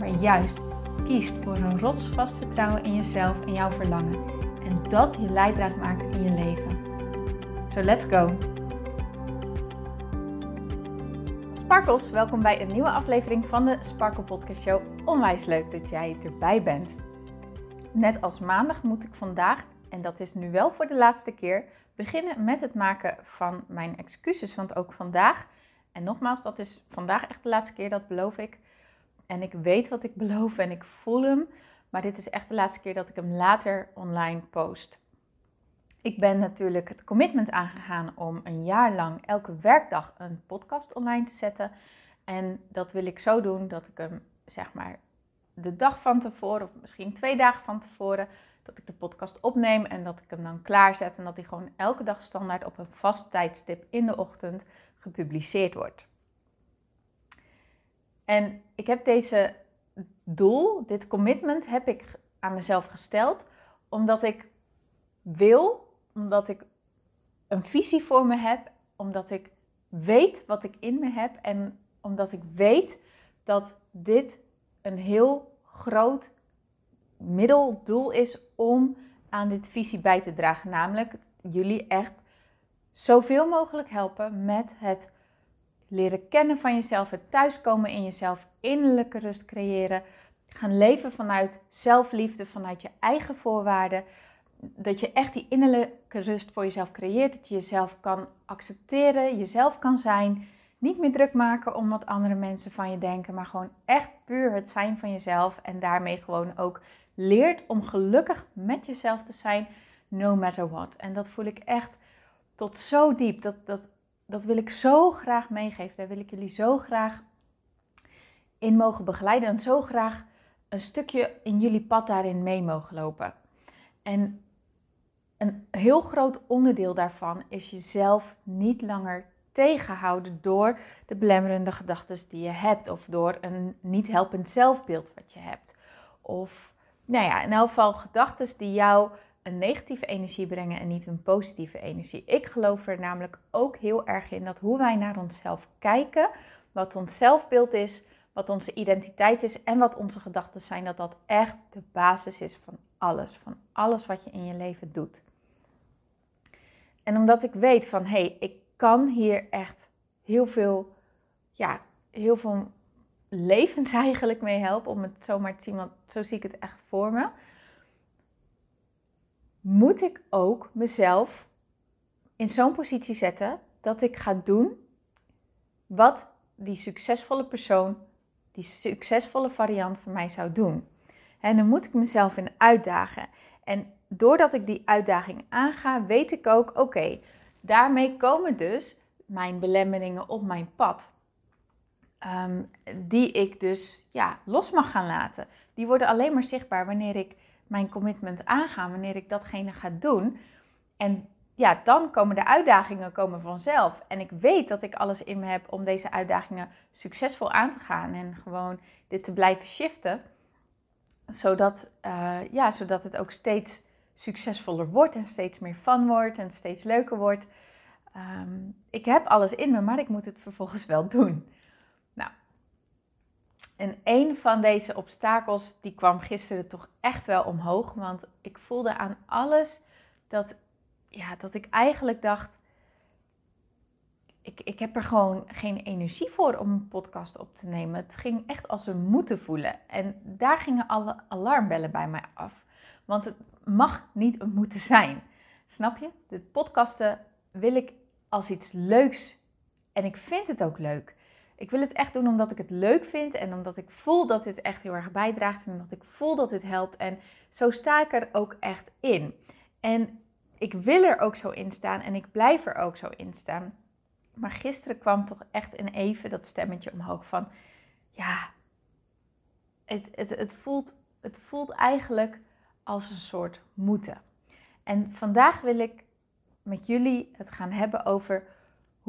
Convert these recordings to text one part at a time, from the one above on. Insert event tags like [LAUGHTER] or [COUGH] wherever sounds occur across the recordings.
maar juist kiest voor een rotsvast vertrouwen in jezelf en jouw verlangen. En dat je leidraad maakt in je leven. So let's go! Sparkles, welkom bij een nieuwe aflevering van de Sparkle Podcast Show. Onwijs leuk dat jij erbij bent. Net als maandag moet ik vandaag, en dat is nu wel voor de laatste keer, beginnen met het maken van mijn excuses. Want ook vandaag, en nogmaals, dat is vandaag echt de laatste keer, dat beloof ik en ik weet wat ik beloof en ik voel hem. Maar dit is echt de laatste keer dat ik hem later online post. Ik ben natuurlijk het commitment aangegaan om een jaar lang elke werkdag een podcast online te zetten. En dat wil ik zo doen dat ik hem, zeg maar, de dag van tevoren, of misschien twee dagen van tevoren, dat ik de podcast opneem en dat ik hem dan klaarzet. En dat hij gewoon elke dag standaard op een vast tijdstip in de ochtend gepubliceerd wordt. En ik heb deze doel, dit commitment, heb ik aan mezelf gesteld, omdat ik wil, omdat ik een visie voor me heb, omdat ik weet wat ik in me heb en omdat ik weet dat dit een heel groot middeldoel is om aan dit visie bij te dragen. Namelijk jullie echt zoveel mogelijk helpen met het leren kennen van jezelf, het thuiskomen in jezelf, innerlijke rust creëren, gaan leven vanuit zelfliefde, vanuit je eigen voorwaarden. Dat je echt die innerlijke rust voor jezelf creëert, dat je jezelf kan accepteren, jezelf kan zijn. Niet meer druk maken om wat andere mensen van je denken, maar gewoon echt puur het zijn van jezelf. En daarmee gewoon ook leert om gelukkig met jezelf te zijn, no matter what. En dat voel ik echt tot zo diep. Dat, dat dat wil ik zo graag meegeven. Daar wil ik jullie zo graag in mogen begeleiden en zo graag een stukje in jullie pad daarin mee mogen lopen. En een heel groot onderdeel daarvan is jezelf niet langer tegenhouden door de belemmerende gedachten die je hebt of door een niet helpend zelfbeeld wat je hebt. Of nou ja, in elk geval gedachten die jou een negatieve energie brengen en niet een positieve energie. Ik geloof er namelijk ook heel erg in dat hoe wij naar onszelf kijken, wat ons zelfbeeld is, wat onze identiteit is en wat onze gedachten zijn, dat dat echt de basis is van alles, van alles wat je in je leven doet. En omdat ik weet van hé, hey, ik kan hier echt heel veel, ja, heel veel levens [LAUGHS] eigenlijk mee helpen, om het zo maar te zien, want zo zie ik het echt voor me moet ik ook mezelf in zo'n positie zetten dat ik ga doen wat die succesvolle persoon, die succesvolle variant van mij zou doen. En dan moet ik mezelf in uitdagen. En doordat ik die uitdaging aanga, weet ik ook, oké, daarmee komen dus mijn belemmeringen op mijn pad. Ehm, die ik dus ja, los mag gaan laten. Die worden alleen maar zichtbaar wanneer ik mijn commitment aangaan, wanneer ik datgene ga doen. En ja, dan komen de uitdagingen komen vanzelf. En ik weet dat ik alles in me heb om deze uitdagingen succesvol aan te gaan en gewoon dit te blijven shiften. Zodat, uh, ja, zodat het ook steeds succesvoller wordt en steeds meer fun wordt en steeds leuker wordt. Ehm, ik heb alles in me, maar ik moet het vervolgens wel doen. En een van deze obstakels, die kwam gisteren toch echt wel omhoog. Want ik voelde aan alles dat, ja, dat ik eigenlijk dacht... Ik, ik heb er gewoon geen energie voor om een podcast op te nemen. Het ging echt als een moeten voelen. En daar gingen alle alarmbellen bij mij af. Want het mag niet een moeten zijn. Snap je? De podcasten wil ik als iets leuks. En ik vind het ook leuk. Ik wil het echt doen omdat ik het leuk vind en omdat ik voel dat dit echt heel erg bijdraagt en omdat ik voel dat dit helpt. En zo sta ik er ook echt in. En ik wil er ook zo in staan en ik blijf er ook zo in staan. Maar gisteren kwam toch echt in even dat stemmetje omhoog van, ja, het, het, het, voelt, het voelt eigenlijk als een soort moeten. En vandaag wil ik met jullie het gaan hebben over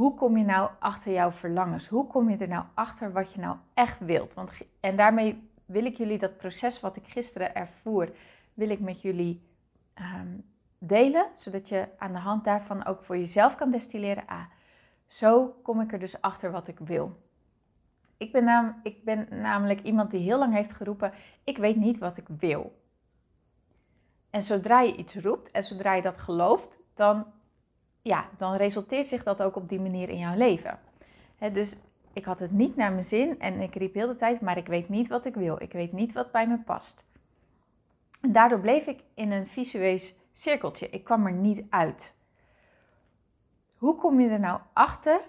hoe kom je nou achter jouw verlangens? Hoe kom je er nou achter wat je nou echt wilt? Want, en daarmee wil ik jullie dat proces wat ik gisteren ervoer, wil ik met jullie ehm, delen, zodat je aan de hand daarvan ook voor jezelf kan destilleren. Ah, zo kom ik er dus achter wat ik wil. Ik ben, ik ben namelijk iemand die heel lang heeft geroepen: ik weet niet wat ik wil. En zodra je iets roept en zodra je dat gelooft, dan, ja, dan resulteert zich dat ook op die manier in jouw leven. dus ik had het niet naar mijn zin en ik riep heel de tijd, maar ik weet niet wat ik wil. Ik weet niet wat bij me past. En daardoor bleef ik in een visueus cirkeltje. Ik kwam er niet uit. Hoe kom je er nou achter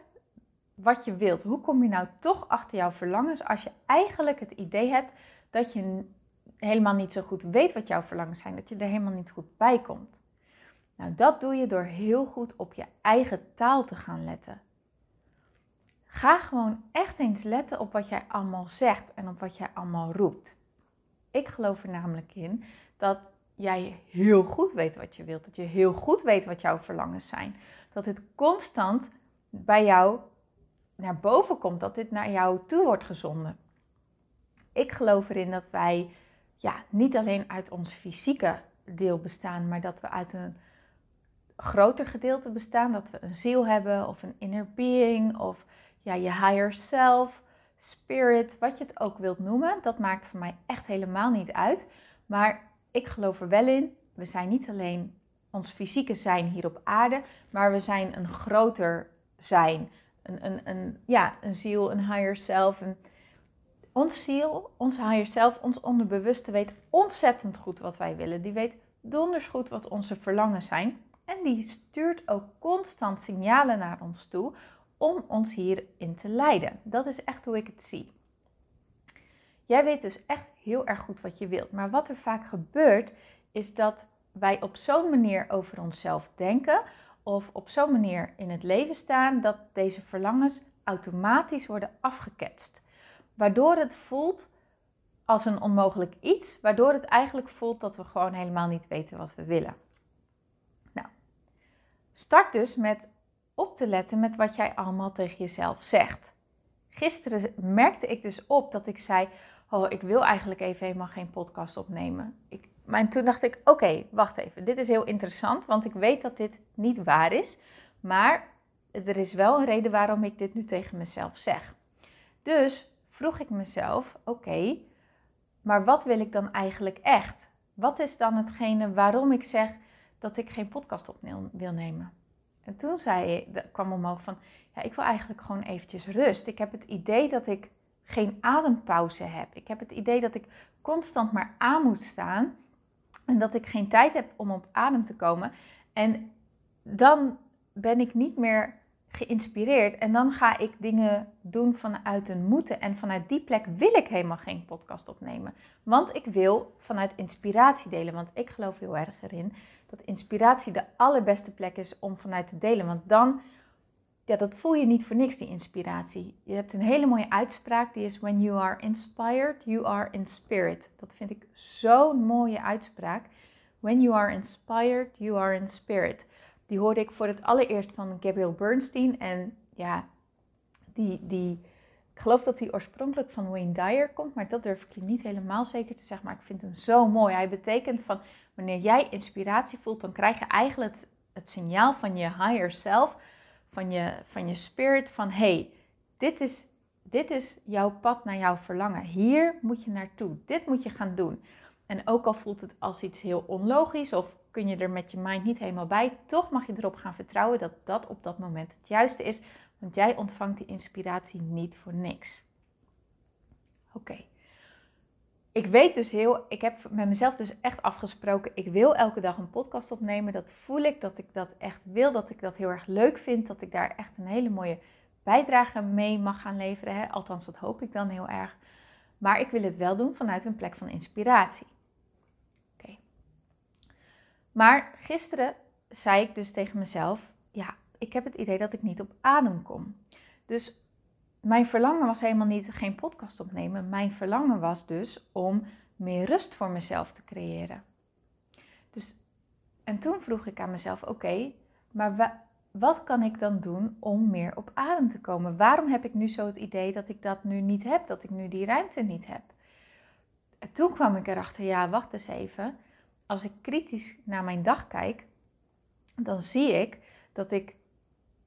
wat je wilt? Hoe kom je nou toch achter jouw verlangens als je eigenlijk het idee hebt dat je helemaal niet zo goed weet wat jouw verlangens zijn, dat je er helemaal niet goed bij komt? Nou, dat doe je door heel goed op je eigen taal te gaan letten. Ga gewoon echt eens letten op wat jij allemaal zegt en op wat jij allemaal roept. Ik geloof er namelijk in dat jij heel goed weet wat je wilt. Dat je heel goed weet wat jouw verlangens zijn. Dat het constant bij jou naar boven komt. Dat dit naar jou toe wordt gezonden. Ik geloof erin dat wij ja, niet alleen uit ons fysieke deel bestaan, maar dat we uit een groter gedeelte bestaan. Dat we een ziel hebben of een inner being of ja, je higher self, spirit, wat je het ook wilt noemen. Dat maakt voor mij echt helemaal niet uit. Maar ik geloof er wel in. We zijn niet alleen ons fysieke zijn hier op aarde, maar we zijn een groter zijn. Een, een, een, ja, een ziel, een higher self. Een, ons ziel, ons higher self, ons onderbewuste weet ontzettend goed wat wij willen. Die weet donders goed wat onze verlangen zijn. En die stuurt ook constant signalen naar ons toe om ons hierin te leiden. Dat is echt hoe ik het zie. Jij weet dus echt heel erg goed wat je wilt. Maar wat er vaak gebeurt, is dat wij op zo'n manier over onszelf denken of op zo'n manier in het leven staan dat deze verlangens automatisch worden afgeketst. Waardoor het voelt als een onmogelijk iets, waardoor het eigenlijk voelt dat we gewoon helemaal niet weten wat we willen. Start dus met op te letten met wat jij allemaal tegen jezelf zegt. Gisteren merkte ik dus op dat ik zei: oh, ik wil eigenlijk even helemaal geen podcast opnemen. Ik, maar toen dacht ik, oké, wacht even, dit is heel interessant, want ik weet dat dit niet waar is. Maar er is wel een reden waarom ik dit nu tegen mezelf zeg. Dus vroeg ik mezelf, oké, maar wat wil ik dan eigenlijk echt? Wat is dan hetgene waarom ik zeg dat ik geen podcast op wil nemen? En toen zei, kwam omhoog van, ja, ik wil eigenlijk gewoon eventjes rust. Ik heb het idee dat ik geen adempauze heb. Ik heb het idee dat ik constant maar aan moet staan en dat ik geen tijd heb om op adem te komen. En dan ben ik niet meer geïnspireerd en dan ga ik dingen doen vanuit een moeten. En vanuit die plek wil ik helemaal geen podcast opnemen. Want ik wil vanuit inspiratie delen. Want ik geloof heel erg erin dat inspiratie de allerbeste plek is om vanuit te delen. Want dan ja, dat voel je niet voor niks, die inspiratie. Je hebt een hele mooie uitspraak, die is When you are inspired, you are in spirit. Dat vind ik zo'n mooie uitspraak. When you are inspired, you are in spirit. Die hoorde ik voor het allereerst van Gabriel Bernstein. En ja, die, die, ik geloof dat hij oorspronkelijk van Wayne Dyer komt, maar dat durf ik je niet helemaal zeker te zeggen. Maar ik vind hem zo mooi. Hij betekent van wanneer jij inspiratie voelt, dan krijg je eigenlijk het, signaal van je higher self van je, van je spirit van hey, dit is, dit is jouw pad naar jouw verlangen. Hier moet je naartoe. Dit moet je gaan doen. En ook al voelt het als iets heel onlogisch of kun je er met je mind niet helemaal bij, toch mag je erop gaan vertrouwen dat dat op dat moment het juiste is, want jij ontvangt die inspiratie niet voor niks. Oké ik weet dus heel, ik heb met mezelf dus echt afgesproken, ik wil elke dag een podcast opnemen. Dat voel ik, dat ik dat echt wil, dat ik dat heel erg leuk vind, dat ik daar echt een hele mooie bijdrage mee mag gaan leveren. Hè? Althans, dat hoop ik dan heel erg. Maar ik wil het wel doen vanuit een plek van inspiratie. Oké. Maar gisteren zei ik dus tegen mezelf, ja, ik heb het idee dat ik niet op adem kom. Dus mijn verlangen was helemaal niet geen podcast opnemen. Mijn verlangen was dus om meer rust voor mezelf te creëren. Dus, en toen vroeg ik aan mezelf: oké, maar wat kan ik dan doen om meer op adem te komen? Waarom heb ik nu zo het idee dat ik dat nu niet heb, dat ik nu die ruimte niet heb? En toen kwam ik erachter: ja, wacht eens even. Als ik kritisch naar mijn dag kijk, dan zie ik dat ik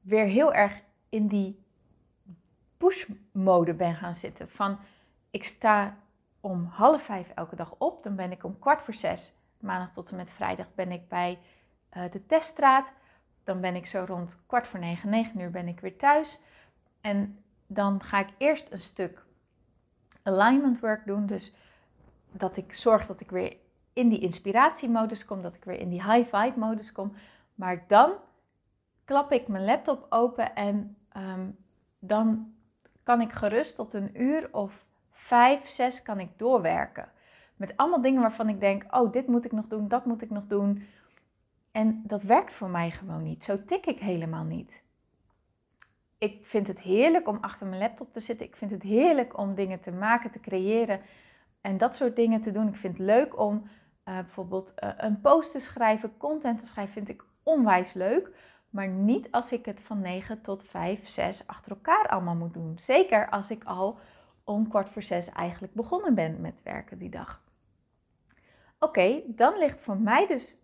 weer heel erg in die push-mode ben gaan zitten. Van ik sta om half vijf elke dag op, dan ben ik om kwart voor zes, maandag tot en met vrijdag, ben ik bij uh, de teststraat. Dan ben ik zo rond kwart voor negen, negen uur ben ik weer thuis. En dan ga ik eerst een stuk alignment work doen. Dus dat ik zorg dat ik weer in die inspiratiemodus kom, dat ik weer in die high vibe modus kom. Maar dan klap ik mijn laptop open en ehm, dan kan ik gerust tot een uur of vijf, zes kan ik doorwerken. Met allemaal dingen waarvan ik denk, oh, dit moet ik nog doen, dat moet ik nog doen. En dat werkt voor mij gewoon niet. Zo tik ik helemaal niet. Ik vind het heerlijk om achter mijn laptop te zitten. Ik vind het heerlijk om dingen te maken, te creëren en dat soort dingen te doen. Ik vind het leuk om uh, bijvoorbeeld uh, een post te schrijven, content te schrijven, vind ik onwijs leuk. Maar niet als ik het van 9 tot 5, 6 achter elkaar allemaal moet doen. Zeker als ik al om kwart voor 6 eigenlijk begonnen ben met werken die dag. Oké, dan ligt voor mij dus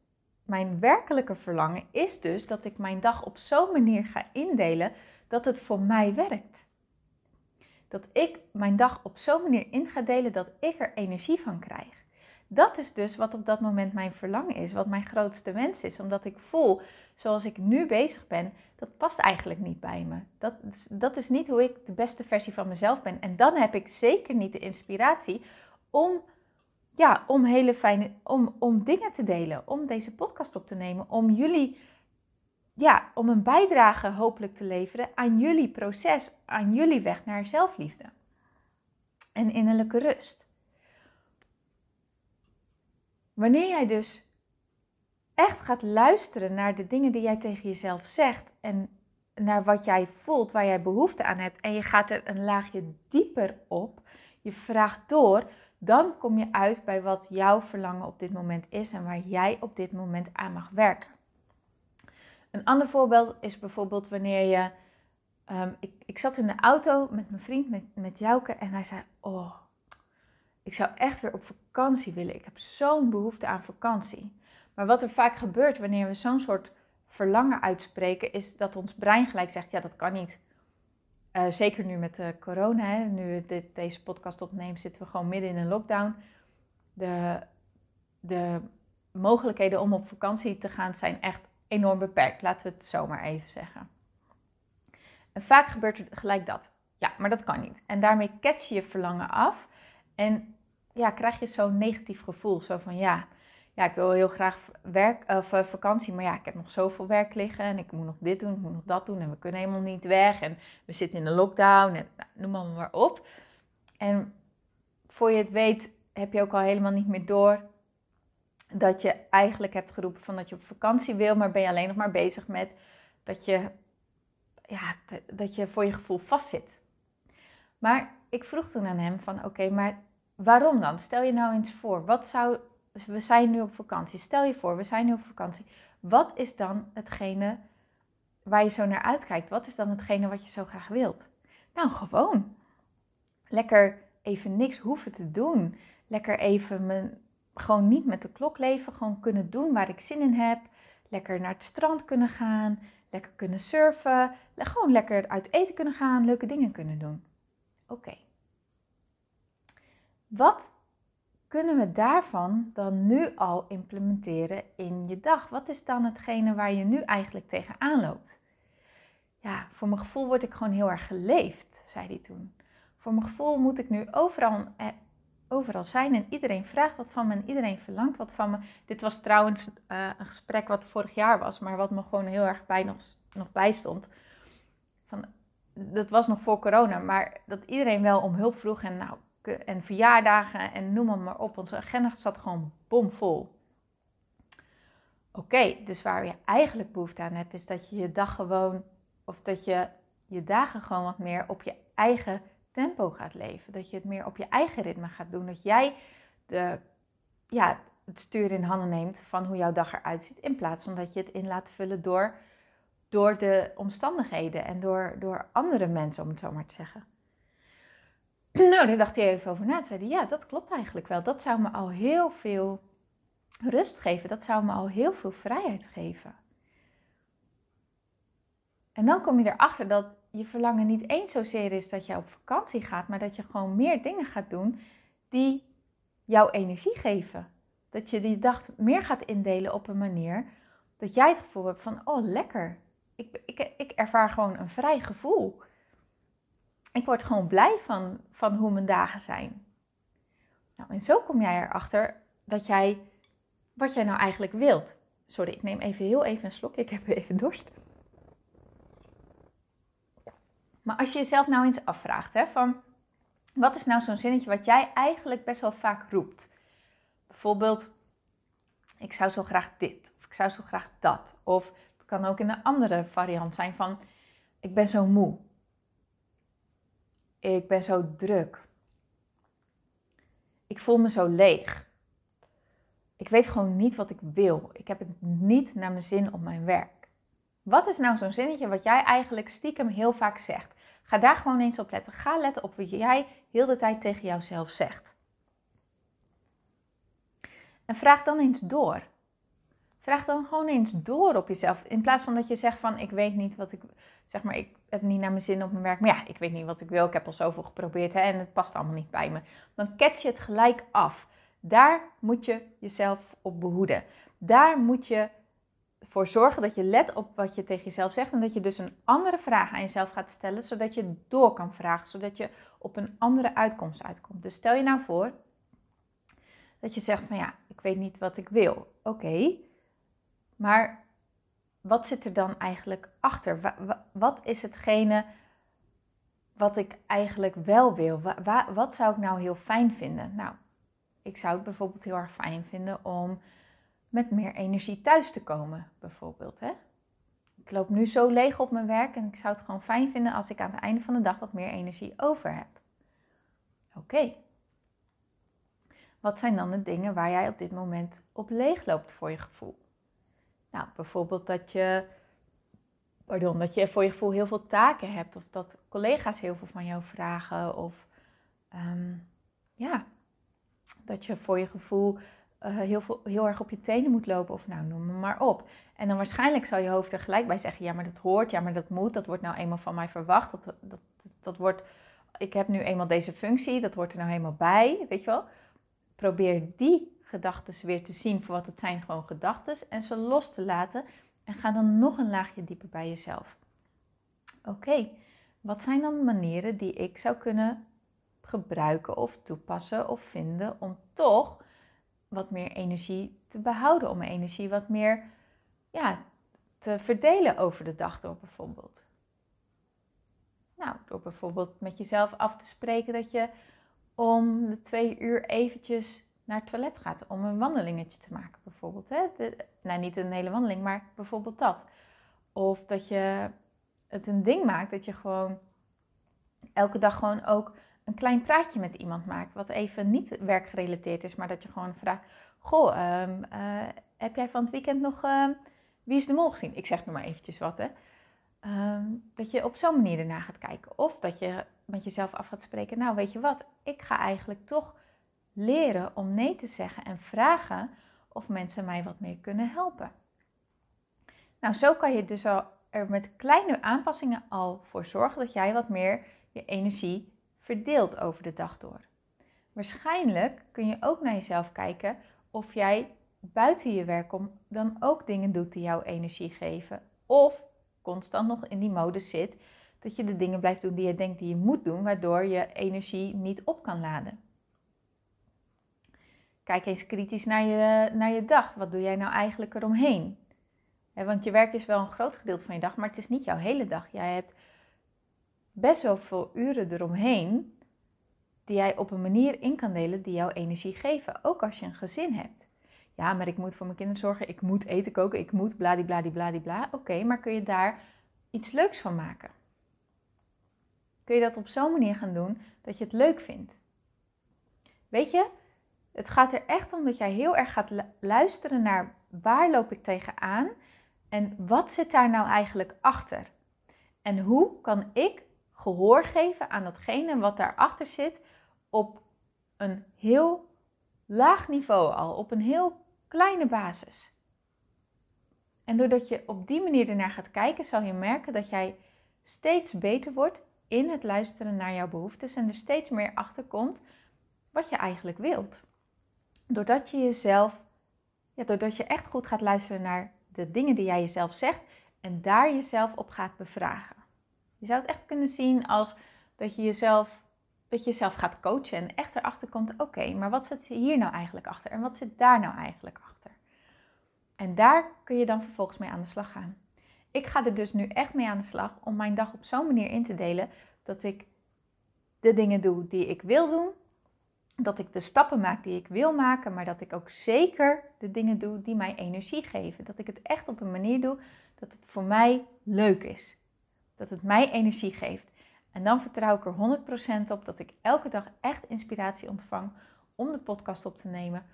mijn werkelijke verlangen is dus dat ik mijn dag op zo'n manier ga indelen dat het voor mij werkt. Dat ik mijn dag op zo'n manier in ga delen dat ik er energie van krijg. Dat is dus wat op dat moment mijn verlangen is, wat mijn grootste wens is. Omdat ik voel, zoals ik nu bezig ben, dat past eigenlijk niet bij me. Dat, dat is niet hoe ik de beste versie van mezelf ben. En dan heb ik zeker niet de inspiratie om, ja, om hele fijne, om, om dingen te delen, om deze podcast op te nemen, om jullie, ja, om een bijdrage hopelijk te leveren aan jullie proces, aan jullie weg naar zelfliefde en innerlijke rust. Wanneer jij dus echt gaat luisteren naar de dingen die jij tegen jezelf zegt en naar wat jij voelt, waar jij behoefte aan hebt, en je gaat er een laagje dieper op, je vraagt door, dan kom je uit bij wat jouw verlangen op dit moment is en waar jij op dit moment aan mag werken. Een ander voorbeeld is bijvoorbeeld wanneer je. Um, ik, ik zat in de auto met mijn vriend, met, met Jouke, en hij zei: Oh, ik zou echt weer op vakantie willen. Ik heb zo'n behoefte aan vakantie. Maar wat er vaak gebeurt wanneer we zo'n soort verlangen uitspreken, is dat ons brein gelijk zegt: ja, dat kan niet. Uh, zeker nu met de corona, hè, nu dit, deze podcast opnemen, zitten we gewoon midden in een lockdown. De, de mogelijkheden om op vakantie te gaan zijn echt enorm beperkt, laten we het zomaar even zeggen. En vaak gebeurt het gelijk dat. Ja, maar dat kan niet. En daarmee kets je je verlangen af. En ja, krijg je zo'n negatief gevoel. Zo van ja, ja, ik wil heel graag werk, of, uh, vakantie, maar ja, ik heb nog zoveel werk liggen en ik moet nog dit doen, ik moet nog dat doen en we kunnen helemaal niet weg en we zitten in een lockdown en nou, noem maar, maar op. En voor je het weet heb je ook al helemaal niet meer door dat je eigenlijk hebt geroepen van dat je op vakantie wil, maar ben je alleen nog maar bezig met dat je, ja, dat je voor je gevoel vastzit. Maar ik vroeg toen aan hem van oké, maar waarom dan? Stel je nou eens voor, wat zou, we zijn nu op vakantie, stel je voor, we zijn nu op vakantie. Wat is dan hetgene waar je zo naar uitkijkt? Wat is dan hetgene wat je zo graag wilt? Nou, gewoon. Lekker even niks hoeven te doen. Lekker even gewoon niet met de klok leven. Gewoon kunnen doen waar ik zin in heb. Lekker naar het strand kunnen gaan. Lekker kunnen surfen. Gewoon lekker uit eten kunnen gaan. Leuke dingen kunnen doen. Oké. Wat kunnen we daarvan dan nu al implementeren in je dag? Wat is dan hetgene waar je nu eigenlijk tegenaan loopt? Ja, voor mijn gevoel word ik gewoon heel erg geleefd, zei hij toen. Voor mijn gevoel moet ik nu overal, eh, overal zijn en iedereen vraagt wat van me en iedereen verlangt wat van me. Dit was trouwens eh, een gesprek wat vorig jaar was, maar wat me gewoon heel erg bij nog, nog bij stond. Van, dat was nog voor corona, maar dat iedereen wel om hulp vroeg en nou, en verjaardagen en noem maar op. Onze agenda zat gewoon bomvol. Oké, dus waar je eigenlijk behoefte aan hebt, is dat je je dag gewoon, of dat je je dagen gewoon wat meer op je eigen tempo gaat leven. Dat je het meer op je eigen ritme gaat doen. Dat jij de, ja, het stuur in handen neemt van hoe jouw dag eruit ziet. In plaats van dat je het in laat vullen door, door de omstandigheden en door, door andere mensen, om het zo maar te zeggen. Nou, daar dacht hij even over na. Toen zei ja, dat klopt eigenlijk wel. Dat zou me al heel veel rust geven. Dat zou me al heel veel vrijheid geven. En dan kom je erachter dat je verlangen niet eens zozeer is dat je op vakantie gaat, maar dat je gewoon meer dingen gaat doen die jouw energie geven. Dat je die dag meer gaat indelen op een manier dat jij het gevoel hebt van, oh lekker. Ik, ik, ik ervaar gewoon een vrij gevoel. Ik word gewoon blij van, van hoe mijn dagen zijn. Nou, en zo kom jij erachter dat jij, wat jij nou eigenlijk wilt. Sorry, ik neem even heel even een slokje. Ik heb even dorst. Maar als je jezelf nou eens afvraagt, hè, van wat is nou zo'n zinnetje wat jij eigenlijk best wel vaak roept? Bijvoorbeeld, ik zou zo graag dit, of ik zou zo graag dat. Of het kan ook in een andere variant zijn van, ik ben zo moe. Ik ben zo druk. Ik voel me zo leeg. Ik weet gewoon niet wat ik wil. Ik heb het niet naar mijn zin op mijn werk. Wat is nou zo'n zinnetje wat jij eigenlijk stiekem heel vaak zegt? Ga daar gewoon eens op letten. Ga letten op wat jij heel de tijd tegen jouzelf zegt. En vraag dan eens door. Vraag dan gewoon eens door op jezelf. In plaats van dat je zegt van ik weet niet wat ik. Zeg maar, ik heb niet naar mijn zin op mijn werk. Maar ja, ik weet niet wat ik wil. Ik heb al zoveel geprobeerd hè, en het past allemaal niet bij me. Dan catch je het gelijk af. Daar moet je jezelf op behoeden. Daar moet je voor zorgen dat je let op wat je tegen jezelf zegt. En dat je dus een andere vraag aan jezelf gaat stellen. Zodat je door kan vragen. Zodat je op een andere uitkomst uitkomt. Dus stel je nou voor dat je zegt van ja, ik weet niet wat ik wil. Oké, maar wat zit er dan eigenlijk achter? Wat is hetgene wat ik eigenlijk wel wil? Wat zou ik nou heel fijn vinden? Nou, ik zou het bijvoorbeeld heel erg fijn vinden om met meer energie thuis te komen, bijvoorbeeld. Hè? Ik loop nu zo leeg op mijn werk en ik zou het gewoon fijn vinden als ik aan het einde van de dag wat meer energie over heb. Oké. Wat zijn dan de dingen waar jij op dit moment op leeg loopt voor je gevoel? Nou, bijvoorbeeld dat je, pardon, dat je voor je gevoel heel veel taken hebt. Of dat collega's heel veel van jou vragen. Of ehm, ja, dat je voor je gevoel uh, heel, veel, heel erg op je tenen moet lopen. Of nou, noem maar op. En dan waarschijnlijk zal je hoofd er gelijk bij zeggen: ja, maar dat hoort, ja, maar dat moet, dat wordt nou eenmaal van mij verwacht. Dat, dat, dat, dat wordt, ik heb nu eenmaal deze functie, dat wordt er nou helemaal bij, weet je wel. Probeer die gedachten weer te zien voor wat het zijn, gewoon gedachten. En ze los te laten. En ga dan nog een laagje dieper bij jezelf. Oké, wat zijn dan manieren die ik zou kunnen gebruiken of toepassen of vinden om toch wat meer energie te behouden, om energie wat meer ja, te verdelen over de dag door bijvoorbeeld. Nou, door bijvoorbeeld met jezelf af te spreken dat je om de twee uur eventjes naar het toilet gaat om een wandelingetje te maken bijvoorbeeld. Hè? nou, niet een hele wandeling, maar bijvoorbeeld dat. Of dat je het een ding maakt dat je gewoon elke dag gewoon ook een klein praatje met iemand maakt. Wat even niet werkgerelateerd is, maar dat je gewoon vraagt: Goh, ehm, eh, heb jij van het weekend nog ehm, Wie is de Mol gezien? Ik zeg nu maar eventjes wat, hè. Ehm, dat je op zo'n manier ernaar gaat kijken. Of dat je met jezelf af gaat spreken: Nou, weet je wat, ik ga eigenlijk toch leren om nee te zeggen en vragen of mensen mij wat meer kunnen helpen. Nou, zo kan je dus al er met kleine aanpassingen al voor zorgen dat jij wat meer je energie verdeelt over de dag door. Waarschijnlijk kun je ook naar jezelf kijken of jij buiten je werk om dan ook dingen doet die jou energie geven. Of constant nog in die modus zit dat je de dingen blijft doen die je denkt die je moet doen, waardoor je energie niet op kan laden. Kijk eens kritisch naar je, naar je dag. Wat doe jij nou eigenlijk eromheen? want je werk is wel een groot gedeelte van je dag, maar het is niet jouw hele dag. Jij hebt best wel veel uren eromheen die jij op een manier in kan delen die jouw energie geven. Ook als je een gezin hebt. Ja, maar ik moet voor mijn kinderen zorgen, ik moet eten koken, ik moet bladibladibladibla. Oké, maar kun je daar iets leuks van maken? kun je dat op zo'n manier gaan doen dat je het leuk vindt. Weet je, het gaat er echt om dat jij heel erg gaat luisteren naar waar loop ik tegenaan en wat zit daar nou eigenlijk achter? En hoe kan ik gehoor geven aan datgene wat daarachter zit op een heel laag niveau al, op een heel kleine basis. En doordat je op die manier ernaar gaat kijken, zal je merken dat jij steeds beter wordt in het luisteren naar jouw behoeftes en er steeds meer achter komt wat je eigenlijk wilt. Doordat je jezelf, ja, doordat je echt goed gaat luisteren naar de dingen die jij jezelf zegt en daar jezelf op gaat bevragen. Je zou het echt kunnen zien als dat je jezelf, dat je jezelf gaat coachen en echt erachter komt: oké, maar wat zit hier nou eigenlijk achter en wat zit daar nou eigenlijk achter? En daar kun je dan vervolgens mee aan de slag gaan. Ik ga er dus nu echt mee aan de slag om mijn dag op zo'n manier in te delen dat ik de dingen doe die ik wil doen, dat ik de stappen maak die ik wil maken, maar dat ik ook zeker de dingen doe die mij energie geven. Dat ik het echt op een manier doe dat het voor mij leuk is. Dat het mij energie geeft. En dan vertrouw ik er 100% op dat ik elke dag echt inspiratie ontvang om de podcast op te nemen.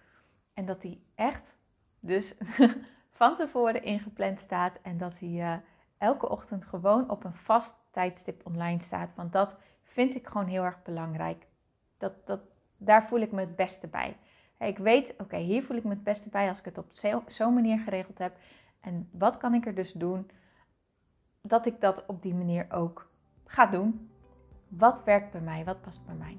En dat die echt dus [LAUGHS] van tevoren ingepland staat en dat hij uh, elke ochtend gewoon op een vast tijdstip online staat. Want dat vind ik gewoon heel erg belangrijk. Dat, dat, daar voel ik me het beste bij. Ik weet, oké, hier voel ik me het beste bij als ik het op zo'n manier geregeld heb. En wat kan ik er dus doen dat ik dat op die manier ook ga doen? Wat werkt bij mij? Wat past bij mij?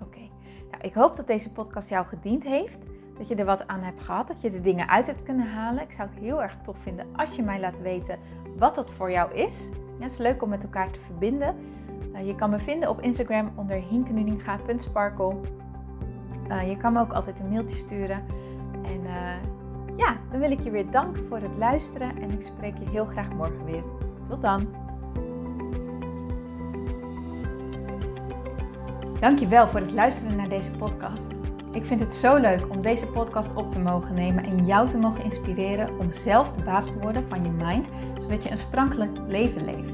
Oké, nou, ik hoop dat deze podcast jou gediend heeft. Dat je er wat aan hebt gehad, dat je er dingen uit hebt kunnen halen. Ik zou het heel erg tof vinden als je mij laat weten wat dat voor jou is. Het is leuk om met elkaar te verbinden. Uh, je kan me vinden op Instagram onder hinkenuninga.sparkle. Uh, je kan me ook altijd een mailtje sturen. En uh, ja, dan wil ik je weer danken voor het luisteren en ik spreek je heel graag morgen weer. Tot dan! Dankjewel voor het luisteren naar deze podcast. Ik vind het zo leuk om deze podcast op te mogen nemen en jou te mogen inspireren om zelf de baas te worden van je mind, zodat je een sprankelijk leven leeft.